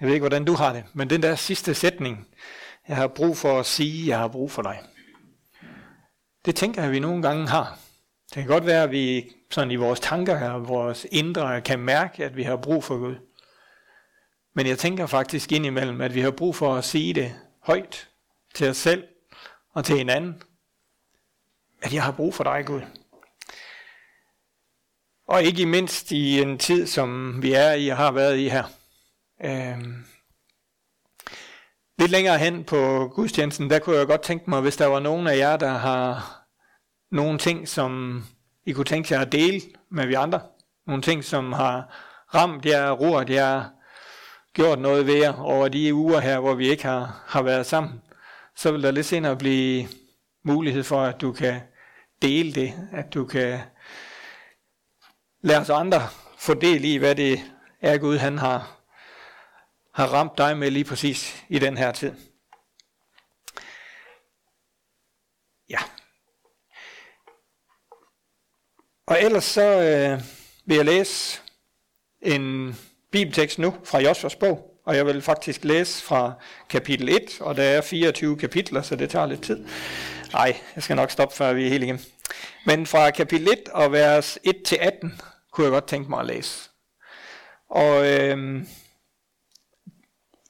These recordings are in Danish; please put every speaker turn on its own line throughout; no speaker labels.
Jeg ved ikke, hvordan du har det, men den der sidste sætning, jeg har brug for at sige, jeg har brug for dig. Det tænker jeg, at vi nogle gange har. Det kan godt være, at vi sådan i vores tanker og vores indre kan mærke, at vi har brug for Gud. Men jeg tænker faktisk indimellem, at vi har brug for at sige det højt til os selv og til hinanden, at jeg har brug for dig, Gud. Og ikke mindst i en tid, som vi er i og har været i her. Øhm. Lidt længere hen på gudstjenesten, der kunne jeg godt tænke mig, hvis der var nogen af jer, der har nogle ting, som I kunne tænke jer at dele med vi andre. Nogle ting, som har ramt jer, roret jer, gjort noget ved jer over de uger her, hvor vi ikke har, har været sammen. Så vil der lidt senere blive mulighed for, at du kan dele det, at du kan lade os andre få del i, hvad det er Gud, han har, har ramt dig med lige præcis i den her tid. Ja. Og ellers så øh, vil jeg læse en bibeltekst nu fra Josvas bog, og jeg vil faktisk læse fra kapitel 1, og der er 24 kapitler, så det tager lidt tid. Nej, jeg skal nok stoppe, før vi er helt igennem. Men fra kapitel 1 og vers 1-18 kunne jeg godt tænke mig at læse. Og øh,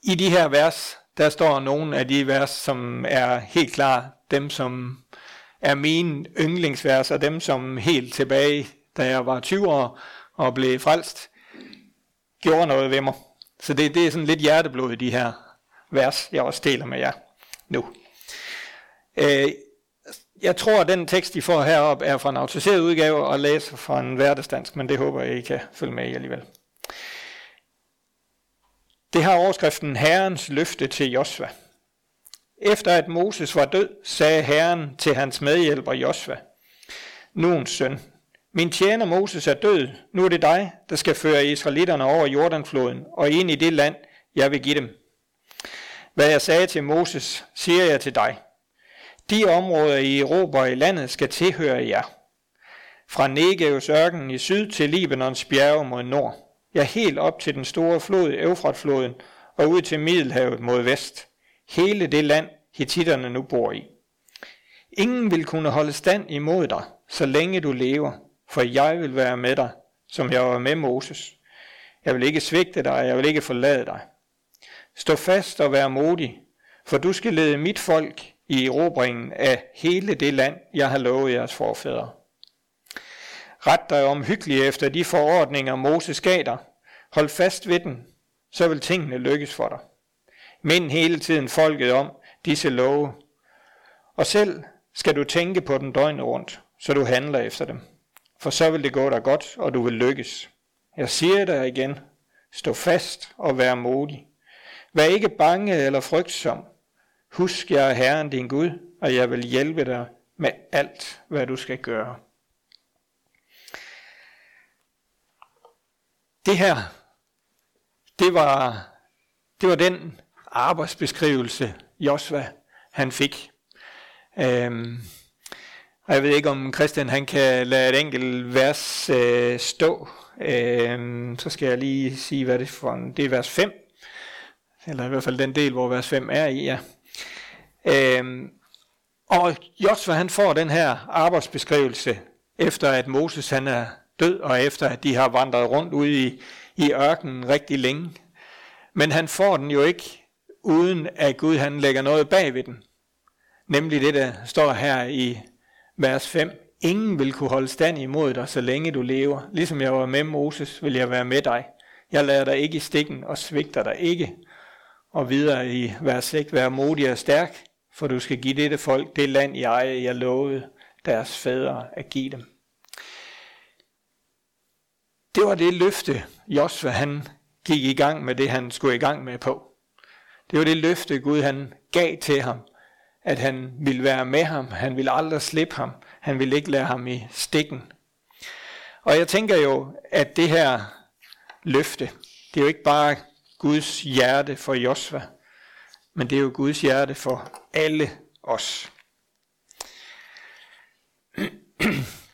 i de her vers, der står nogle af de vers, som er helt klar, dem som er mine yndlingsvers, og dem som helt tilbage, da jeg var 20 år og blev frelst, gjorde noget ved mig. Så det, det er sådan lidt hjerteblod i de her vers, jeg også deler med jer nu. Øh, jeg tror, at den tekst, I får heroppe, er fra en autoriseret udgave og læser fra en hverdagsdansk, men det håber jeg, I kan følge med i alligevel. Det har overskriften Herrens løfte til Josva. Efter at Moses var død, sagde Herren til hans medhjælper Josva, Nuns søn, min tjener Moses er død, nu er det dig, der skal føre israelitterne over Jordanfloden og ind i det land, jeg vil give dem. Hvad jeg sagde til Moses, siger jeg til dig. De områder i Europa og i landet skal tilhøre jer. Fra Negevs ørken i syd til Libanons bjerge mod nord. Ja, helt op til den store flod, Eufratfloden, og ud til Middelhavet mod vest. Hele det land, hititterne nu bor i. Ingen vil kunne holde stand imod dig, så længe du lever, for jeg vil være med dig, som jeg var med Moses. Jeg vil ikke svigte dig, jeg vil ikke forlade dig. Stå fast og vær modig, for du skal lede mit folk i erobringen af hele det land, jeg har lovet jeres forfædre. Ret dig omhyggeligt efter de forordninger, Moses gav dig. Hold fast ved den, så vil tingene lykkes for dig. Mind hele tiden folket om disse love. Og selv skal du tænke på den døgnet rundt, så du handler efter dem. For så vil det gå dig godt, og du vil lykkes. Jeg siger dig igen, stå fast og vær modig. Vær ikke bange eller frygtsom, Husk, jeg er Herren din Gud, og jeg vil hjælpe dig med alt, hvad du skal gøre. Det her, det var, det var den arbejdsbeskrivelse, Josva han fik. Øhm, og jeg ved ikke, om Christian han kan lade et enkelt vers øh, stå. Øhm, så skal jeg lige sige, hvad det er for en, Det er vers 5. Eller i hvert fald den del, hvor vers 5 er i, ja. Øhm, og Josva han får den her arbejdsbeskrivelse, efter at Moses han er død, og efter at de har vandret rundt ude i, i ørkenen rigtig længe. Men han får den jo ikke, uden at Gud han lægger noget bag ved den. Nemlig det, der står her i vers 5. Ingen vil kunne holde stand imod dig, så længe du lever. Ligesom jeg var med Moses, vil jeg være med dig. Jeg lader dig ikke i stikken og svigter dig ikke. Og videre i vers 6, vær modig og stærk, for du skal give dette folk det land, jeg, jeg lovede deres fædre at give dem. Det var det løfte, Josva han gik i gang med det, han skulle i gang med på. Det var det løfte, Gud han gav til ham, at han ville være med ham, han ville aldrig slippe ham, han ville ikke lade ham i stikken. Og jeg tænker jo, at det her løfte, det er jo ikke bare Guds hjerte for Josva, men det er jo Guds hjerte for alle os.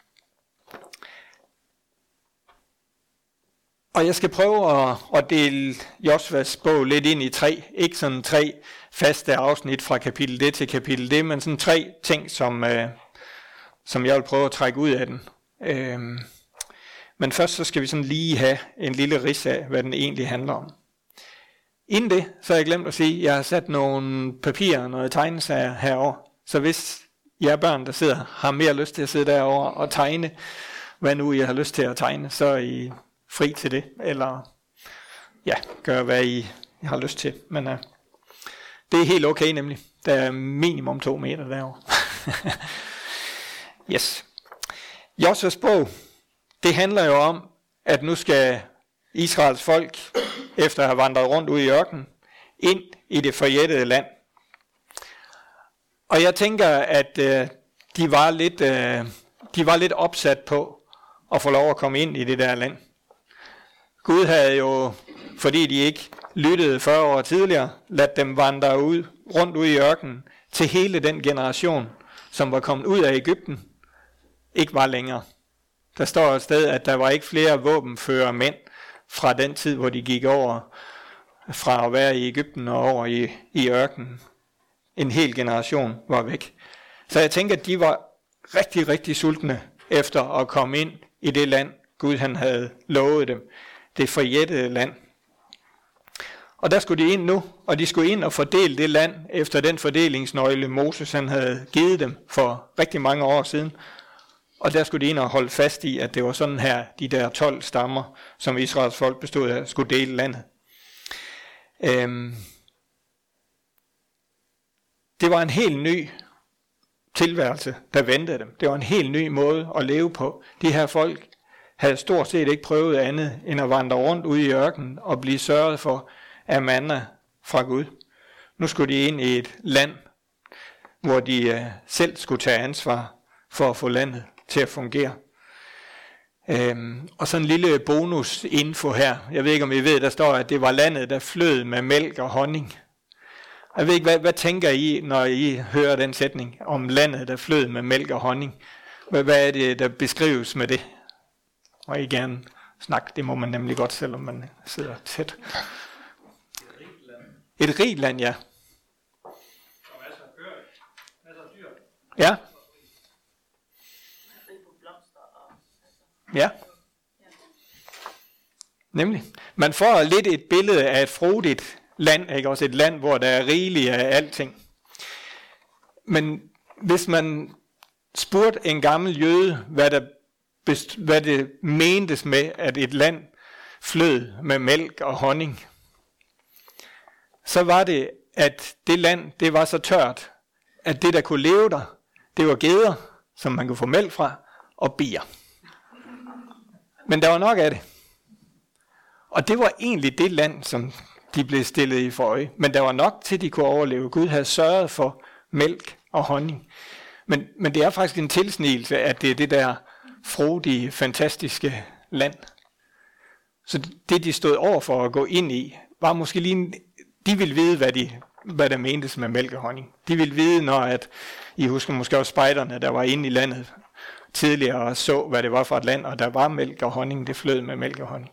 Og jeg skal prøve at, at dele Josvas bog lidt ind i tre, ikke sådan tre faste afsnit fra kapitel det til kapitel det, men sådan tre ting, som, øh, som jeg vil prøve at trække ud af den. Øhm, men først så skal vi sådan lige have en lille ris af, hvad den egentlig handler om. Inden det, så har jeg glemt at sige, at jeg har sat nogle papirer og noget tegnesager herover. Så hvis jer børn, der sidder, har mere lyst til at sidde derover og tegne, hvad nu I har lyst til at tegne, så er I fri til det. Eller ja, gøre hvad I har lyst til. Men uh, det er helt okay nemlig. Der er minimum to meter derovre. yes. Josvas bog, det handler jo om, at nu skal Israels folk, efter at have vandret rundt ud i ørkenen, ind i det forjættede land. Og jeg tænker, at øh, de, var lidt, øh, de var lidt opsat på at få lov at komme ind i det der land. Gud havde jo, fordi de ikke lyttede 40 år tidligere, ladt dem vandre ud, rundt ud i ørkenen til hele den generation, som var kommet ud af Ægypten, ikke var længere. Der står et sted, at der var ikke flere våbenfører mænd fra den tid, hvor de gik over fra at være i Ægypten og over i, i ørkenen. En hel generation var væk. Så jeg tænker, at de var rigtig, rigtig sultne efter at komme ind i det land, Gud han havde lovet dem. Det forjættede land. Og der skulle de ind nu, og de skulle ind og fordele det land efter den fordelingsnøgle, Moses han havde givet dem for rigtig mange år siden. Og der skulle de ind og holde fast i, at det var sådan her, de der 12 stammer, som Israels folk bestod af, skulle dele landet. Øhm, det var en helt ny tilværelse, der ventede dem. Det var en helt ny måde at leve på. De her folk havde stort set ikke prøvet andet, end at vandre rundt ude i ørkenen og blive sørget for af manna fra Gud. Nu skulle de ind i et land, hvor de øh, selv skulle tage ansvar for at få landet til at fungere. Øhm, og så en lille bonus info her. Jeg ved ikke, om I ved, der står, at det var landet, der flød med mælk og honning. Jeg ved ikke, hvad, hvad tænker I, når I hører den sætning om landet, der flød med mælk og honning? Hvad, hvad er det, der beskrives med det? Og igen, gerne snakke, det må man nemlig godt, selvom man sidder tæt. Et rigt land, ja. Ja. Ja. Nemlig. Man får lidt et billede af et frodigt land, ikke også et land, hvor der er rigeligt af alting. Men hvis man spurgte en gammel jøde, hvad, der, hvad det mentes med, at et land flød med mælk og honning, så var det, at det land, det var så tørt, at det, der kunne leve der, det var geder, som man kunne få mælk fra, og bier. Men der var nok af det. Og det var egentlig det land, som de blev stillet i for øje. Men der var nok til, at de kunne overleve. Gud havde sørget for mælk og honning. Men, men det er faktisk en tilsnigelse, at det er det der frodige, fantastiske land. Så det, de stod over for at gå ind i, var måske lige en, de ville vide, hvad, de, hvad der mentes med mælk og honning. De ville vide, når at, I husker måske også spejderne, der var inde i landet tidligere og så, hvad det var for et land, og der var mælk og honning, det flød med mælk og honning.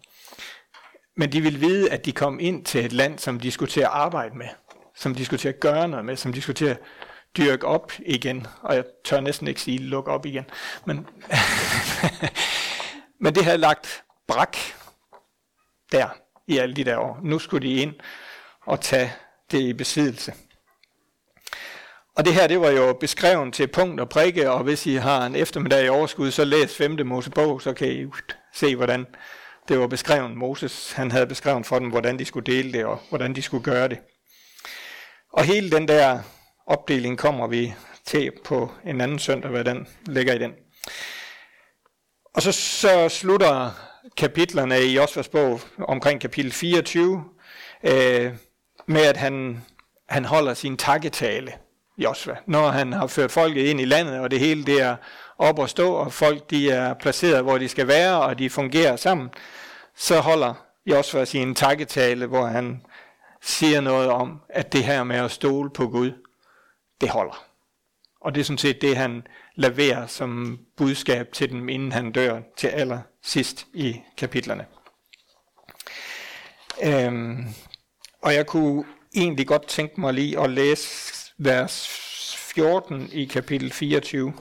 Men de ville vide, at de kom ind til et land, som de skulle til at arbejde med, som de skulle til at gøre noget med, som de skulle til at dyrke op igen. Og jeg tør næsten ikke sige luk op igen. Men, men det havde lagt brak der i alle de der år. Nu skulle de ind og tage det i besiddelse. Og det her, det var jo beskrevet til punkt og prikke, og hvis I har en eftermiddag i overskud, så læs 5. Mosebog, så kan I se, hvordan det var beskrevet. Moses, han havde beskrevet for dem, hvordan de skulle dele det, og hvordan de skulle gøre det. Og hele den der opdeling kommer vi til på en anden søndag, hvad den ligger i den. Og så, så slutter kapitlerne i Josvas bog omkring kapitel 24 øh, med, at han, han holder sin takketale Josva, når han har ført folket ind i landet, og det hele det er op og stå, og folk de er placeret, hvor de skal være, og de fungerer sammen, så holder Josva sin takketale, hvor han siger noget om, at det her med at stole på Gud, det holder. Og det er sådan set det, han laverer som budskab til dem, inden han dør til aller sidst i kapitlerne. Øhm, og jeg kunne egentlig godt tænke mig lige at læse vers 14 i kapitel 24.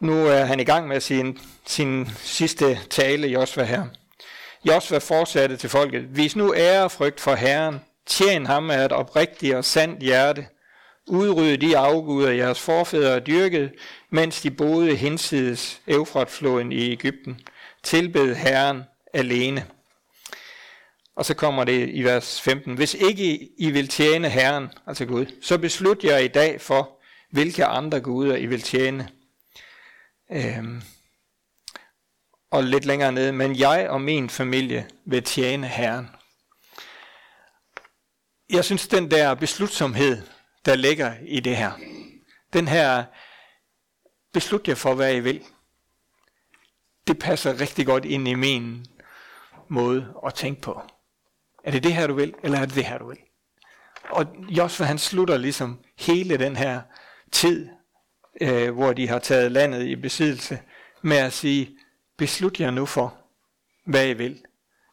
Nu er han i gang med sin, sin sidste tale, Josva her. Josva fortsatte til folket, vis nu ære frygt for Herren, tjen ham af et oprigtigt og sandt hjerte, udrydde de afguder, jeres forfædre dyrkede, mens de boede hinsides Eufratfloden i Ægypten, tilbed Herren alene. Og så kommer det i vers 15. Hvis ikke I vil tjene Herren, altså Gud, så beslut jer i dag for, hvilke andre guder I vil tjene. Øhm, og lidt længere nede, men jeg og min familie vil tjene Herren. Jeg synes, den der beslutsomhed, der ligger i det her, den her beslut jer for, hvad I vil, det passer rigtig godt ind i min måde at tænke på. Er det det her, du vil, eller er det det her, du vil? Og Josva, han slutter ligesom hele den her tid, øh, hvor de har taget landet i besiddelse, med at sige, beslut jer nu for, hvad I vil.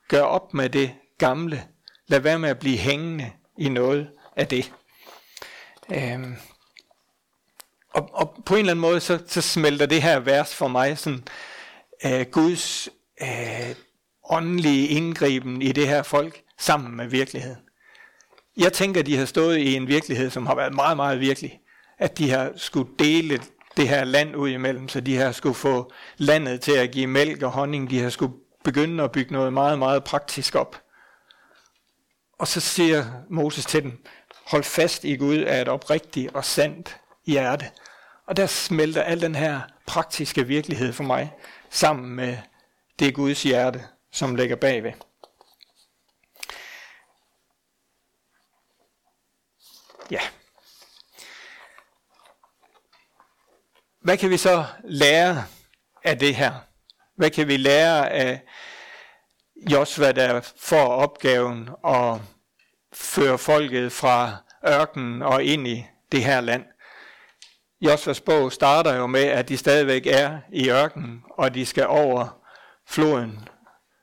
Gør op med det gamle. Lad være med at blive hængende i noget af det. Øhm, og, og på en eller anden måde, så, så smelter det her vers for mig sådan, øh, Guds øh, åndelige indgriben i det her folk sammen med virkeligheden. Jeg tænker, de har stået i en virkelighed, som har været meget, meget virkelig. At de har skulle dele det her land ud imellem, så de har skulle få landet til at give mælk og honning. De har skulle begynde at bygge noget meget, meget praktisk op. Og så siger Moses til dem, hold fast i Gud af et oprigtigt og sandt hjerte. Og der smelter al den her praktiske virkelighed for mig sammen med det Guds hjerte, som ligger bagved. Ja. Hvad kan vi så lære af det her? Hvad kan vi lære af Josva, der får opgaven at føre folket fra ørkenen og ind i det her land? Josvas bog starter jo med, at de stadigvæk er i ørkenen, og de skal over floden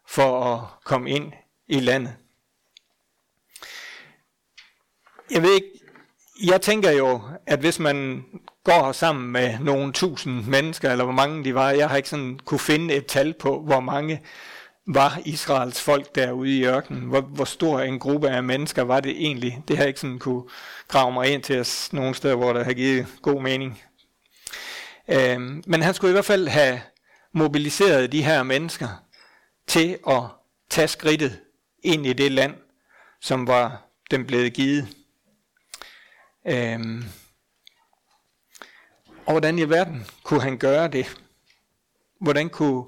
for at komme ind i landet. Jeg ved ikke, jeg tænker jo, at hvis man går sammen med nogle tusind mennesker, eller hvor mange de var, jeg har ikke sådan kunne finde et tal på, hvor mange var Israels folk derude i ørkenen. Hvor, hvor stor en gruppe af mennesker var det egentlig? Det har jeg ikke sådan kunne grave mig ind til os nogle steder, hvor der har givet god mening. Øhm, men han skulle i hvert fald have mobiliseret de her mennesker til at tage skridtet ind i det land, som var dem blevet givet. Øhm, og hvordan i verden kunne han gøre det? Hvordan kunne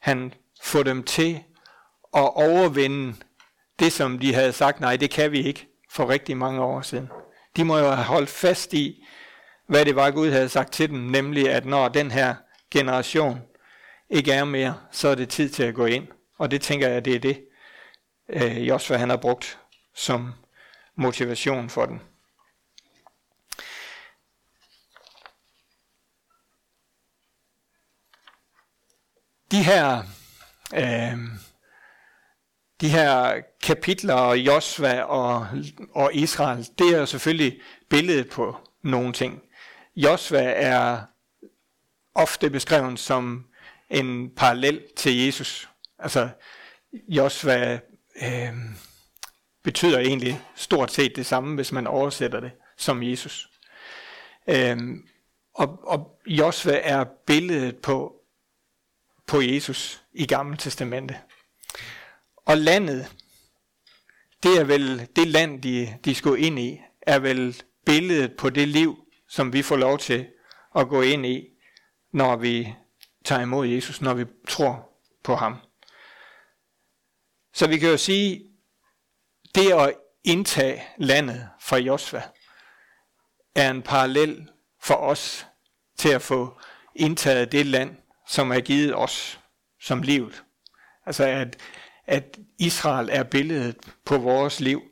han få dem til at overvinde det, som de havde sagt, nej, det kan vi ikke for rigtig mange år siden. De må jo have holdt fast i, hvad det var, Gud havde sagt til dem, nemlig at når den her generation ikke er mere, så er det tid til at gå ind. Og det tænker jeg, det er det, øh, Josva han har brugt som motivation for den. De her, øh, de her kapitler, Josva og, og Israel, det er jo selvfølgelig billedet på nogle ting. Josva er ofte beskrevet som en parallel til Jesus. Altså, Josva øh, betyder egentlig stort set det samme, hvis man oversætter det som Jesus. Øh, og, og Josva er billedet på på Jesus i Gamle Testamente. Og landet, det er vel det land, de, de skulle ind i, er vel billedet på det liv, som vi får lov til at gå ind i, når vi tager imod Jesus, når vi tror på ham. Så vi kan jo sige, det at indtage landet fra Josva, er en parallel for os til at få indtaget det land, som er givet os som livet. Altså at, at Israel er billedet på vores liv,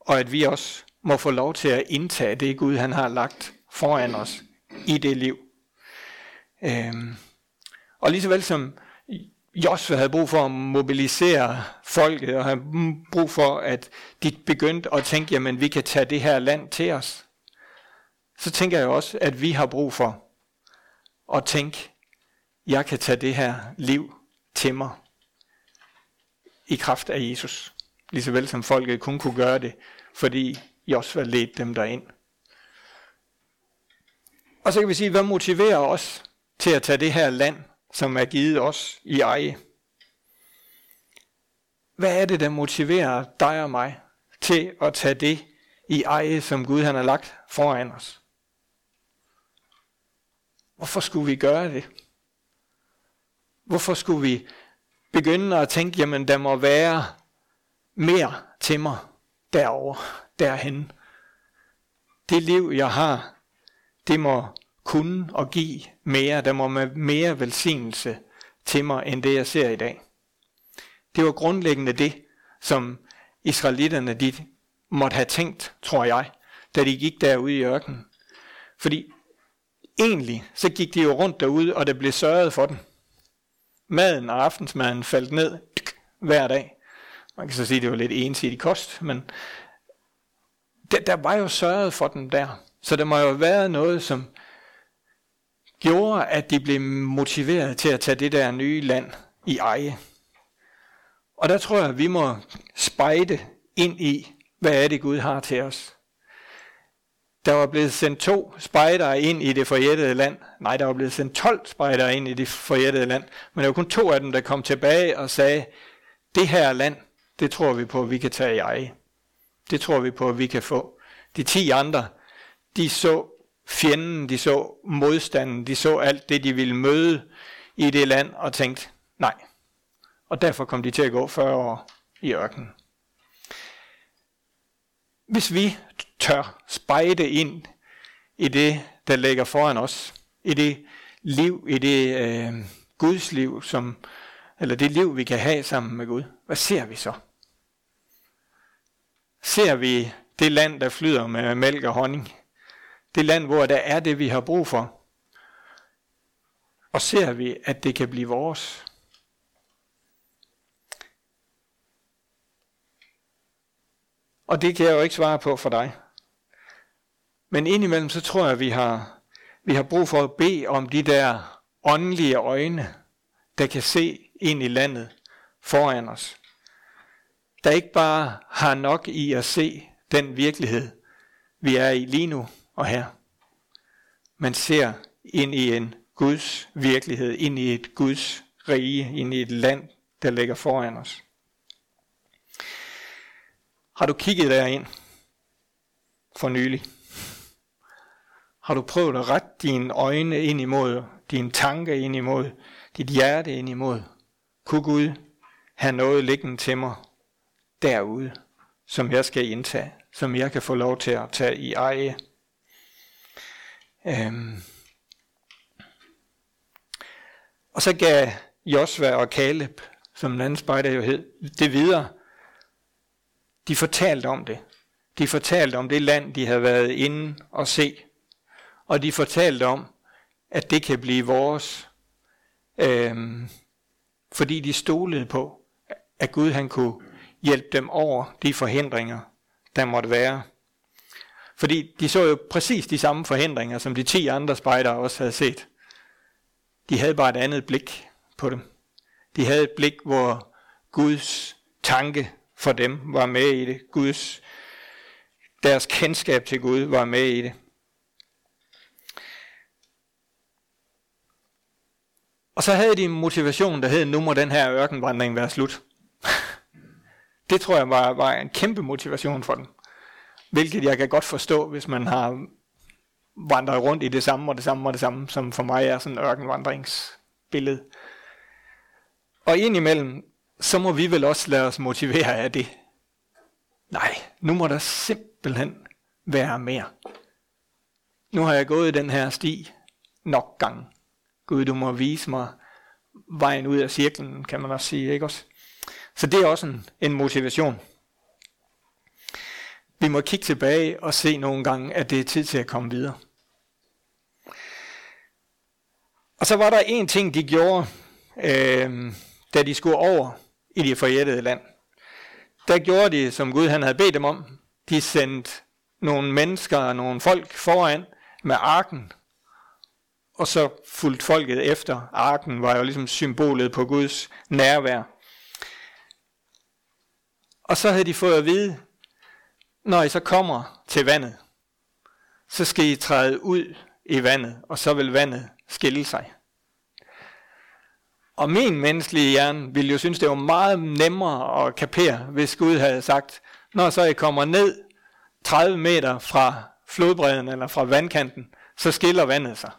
og at vi også må få lov til at indtage det Gud, han har lagt foran os i det liv. Øhm, og lige så vel som Josua havde brug for at mobilisere folket, og havde brug for, at de begyndte at tænke, jamen vi kan tage det her land til os. Så tænker jeg også, at vi har brug for at tænke, jeg kan tage det her liv til mig i kraft af Jesus. Ligeså vel som folket kun kunne gøre det, fordi Josua ledte dem derind. Og så kan vi sige, hvad motiverer os til at tage det her land, som er givet os i eje? Hvad er det, der motiverer dig og mig til at tage det i eje, som Gud han har lagt foran os? Hvorfor skulle vi gøre det? Hvorfor skulle vi begynde at tænke, jamen der må være mere til mig derovre, derhen. Det liv, jeg har, det må kunne og give mere. Der må være mere velsignelse til mig, end det jeg ser i dag. Det var grundlæggende det, som israelitterne de måtte have tænkt, tror jeg, da de gik derude i ørkenen. Fordi egentlig, så gik de jo rundt derude, og det blev sørget for dem. Maden og aftensmaden faldt ned hver dag. Man kan så sige, at det var lidt ensidig kost, men der, der var jo sørget for dem der. Så der må jo have været noget, som gjorde, at de blev motiveret til at tage det der nye land i eje. Og der tror jeg, at vi må spejde ind i, hvad er det Gud har til os. Der var blevet sendt to spejdere ind i det forjættede land. Nej, der var blevet sendt 12 spejdere ind i det forjættede land. Men der var kun to af dem, der kom tilbage og sagde, det her land, det tror vi på, at vi kan tage i eje. Det tror vi på, at vi kan få. De ti andre, de så fjenden, de så modstanden, de så alt det, de ville møde i det land, og tænkte, nej. Og derfor kom de til at gå 40 år i ørkenen. Hvis vi tør spejde ind i det, der ligger foran os, i det liv, i det øh, Guds liv, som, eller det liv, vi kan have sammen med Gud, hvad ser vi så? Ser vi det land, der flyder med mælk og honning? Det land, hvor der er det, vi har brug for? Og ser vi, at det kan blive vores? Og det kan jeg jo ikke svare på for dig. Men indimellem så tror jeg, at vi har, vi har brug for at bede om de der åndelige øjne, der kan se ind i landet foran os. Der ikke bare har nok i at se den virkelighed, vi er i lige nu og her, Man ser ind i en Guds virkelighed, ind i et Guds rige, ind i et land, der ligger foran os. Har du kigget derind for nylig? Har du prøvet at rette dine øjne ind imod, dine tanker ind imod, dit hjerte ind imod? Kunne Gud have noget liggende til mig derude, som jeg skal indtage, som jeg kan få lov til at tage i eje? Øhm. Og så gav Josva og Kaleb, som den anden spejder jo hed, det videre. De fortalte om det. De fortalte om det land, de havde været inde og se og de fortalte om, at det kan blive vores, øhm, fordi de stolede på, at Gud han kunne hjælpe dem over de forhindringer, der måtte være. Fordi de så jo præcis de samme forhindringer, som de 10 andre spejdere også havde set. De havde bare et andet blik på dem. De havde et blik, hvor Guds tanke for dem var med i det. Guds, deres kendskab til Gud var med i det. Og så havde de en motivation, der hed, nu må den her ørkenvandring være slut. det tror jeg var, var en kæmpe motivation for dem. Hvilket jeg kan godt forstå, hvis man har vandret rundt i det samme og det samme og det samme, som for mig er sådan en ørkenvandringsbillede. Og indimellem, så må vi vel også lade os motivere af det. Nej, nu må der simpelthen være mere. Nu har jeg gået den her sti nok gange. Gud, du må vise mig vejen ud af cirklen, kan man også sige, ikke også? Så det er også en, en motivation. Vi må kigge tilbage og se nogle gange, at det er tid til at komme videre. Og så var der en ting, de gjorde, øh, da de skulle over i det forjættede land. Der gjorde de, som Gud han havde bedt dem om. De sendte nogle mennesker og nogle folk foran med arken, og så fulgte folket efter. Arken var jo ligesom symbolet på Guds nærvær. Og så havde de fået at vide, når I så kommer til vandet, så skal I træde ud i vandet, og så vil vandet skille sig. Og min menneskelige hjerne ville jo synes, det var meget nemmere at kapere, hvis Gud havde sagt, når så I kommer ned 30 meter fra flodbredden eller fra vandkanten, så skiller vandet sig.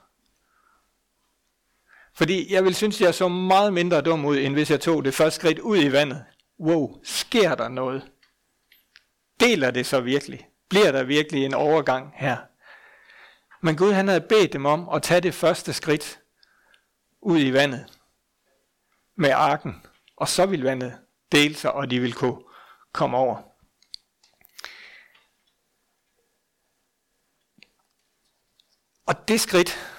Fordi jeg vil synes, jeg så meget mindre dum ud, end hvis jeg tog det første skridt ud i vandet. Wow, sker der noget? Deler det så virkelig? Bliver der virkelig en overgang her? Men Gud han havde bedt dem om at tage det første skridt ud i vandet med arken, og så ville vandet dele sig, og de ville kunne komme over. Og det skridt,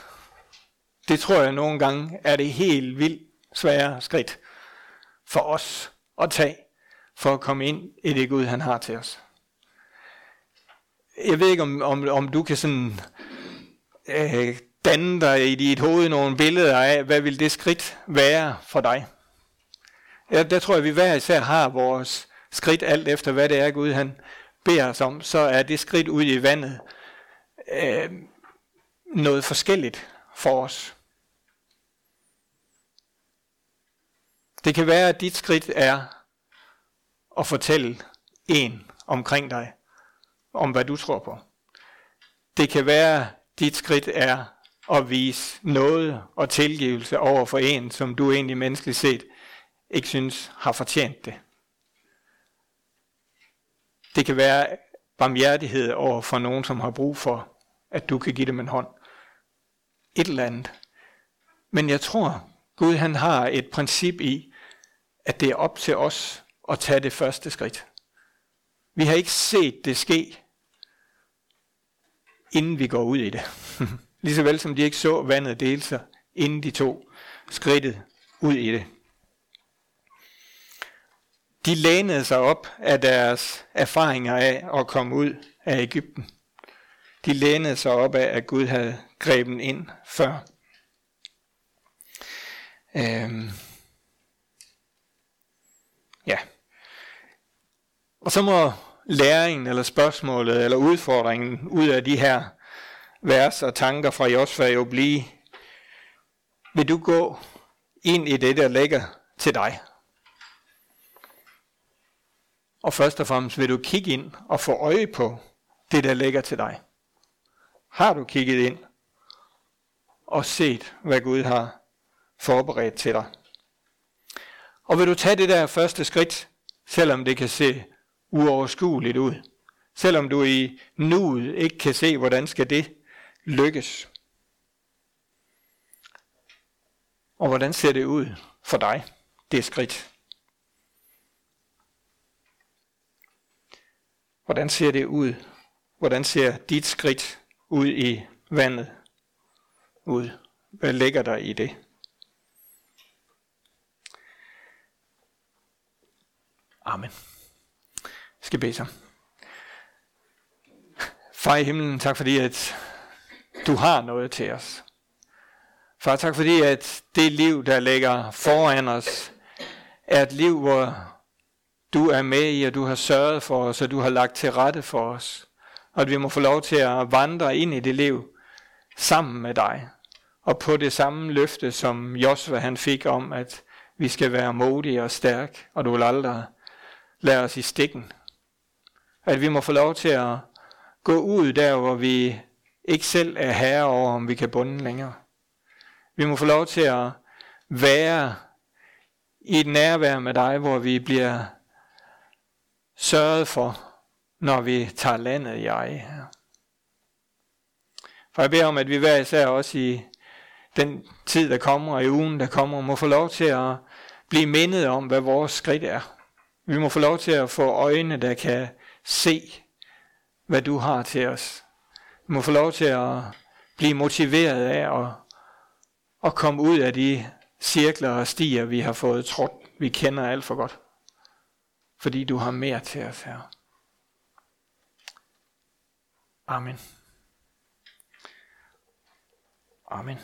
det tror jeg nogle gange er det helt vildt svære skridt for os at tage, for at komme ind i det Gud, han har til os. Jeg ved ikke, om, om, om du kan sådan øh, danne dig i dit hoved nogle billeder af, hvad vil det skridt være for dig. Ja, der tror jeg, vi hver især har vores skridt alt efter, hvad det er, Gud han beder os om. Så er det skridt ud i vandet øh, noget forskelligt for os. Det kan være, at dit skridt er at fortælle en omkring dig, om hvad du tror på. Det kan være, at dit skridt er at vise noget og tilgivelse over for en, som du egentlig menneskeligt set ikke synes har fortjent det. Det kan være barmhjertighed over for nogen, som har brug for, at du kan give dem en hånd. Et eller andet. Men jeg tror, Gud han har et princip i, at det er op til os at tage det første skridt. Vi har ikke set det ske, inden vi går ud i det. Ligeså vel som de ikke så vandet dele sig, inden de tog skridtet ud i det. De lænede sig op af deres erfaringer af at komme ud af Ægypten. De lænede sig op af, at Gud havde grebet ind før. Øhm. Ja. Og så må læringen, eller spørgsmålet, eller udfordringen ud af de her vers og tanker fra Josfa jo blive, vil du gå ind i det, der ligger til dig? Og først og fremmest vil du kigge ind og få øje på det, der ligger til dig. Har du kigget ind og set, hvad Gud har forberedt til dig? Og vil du tage det der første skridt, selvom det kan se uoverskueligt ud? Selvom du i nuet ikke kan se, hvordan skal det lykkes? Og hvordan ser det ud for dig, det skridt? Hvordan ser det ud? Hvordan ser dit skridt ud i vandet ud? Hvad ligger der i det? Amen. Jeg skal bede sig. Far i himlen, tak fordi, at du har noget til os. Far, tak fordi, at det liv, der ligger foran os, er et liv, hvor du er med i, og du har sørget for os, og du har lagt til rette for os. Og at vi må få lov til at vandre ind i det liv sammen med dig. Og på det samme løfte, som Josva han fik om, at vi skal være modige og stærke, og du vil aldrig lade os i stikken. At vi må få lov til at gå ud der, hvor vi ikke selv er herre over, om vi kan bunde længere. Vi må få lov til at være i et nærvær med dig, hvor vi bliver sørget for, når vi tager landet i eje her. For jeg beder om, at vi hver især også i den tid, der kommer, og i ugen, der kommer, må få lov til at blive mindet om, hvad vores skridt er. Vi må få lov til at få øjne, der kan se, hvad du har til os. Vi må få lov til at blive motiveret af at, at komme ud af de cirkler og stier, vi har fået trådt vi kender alt for godt. Fordi du har mere til os, her. Amen. Amen.